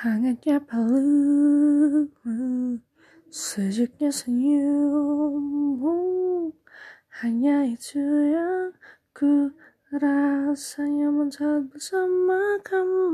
Hangatnya pelukmu Sejuknya senyummu Hanya itu yang ku rasanya nyaman bersama kamu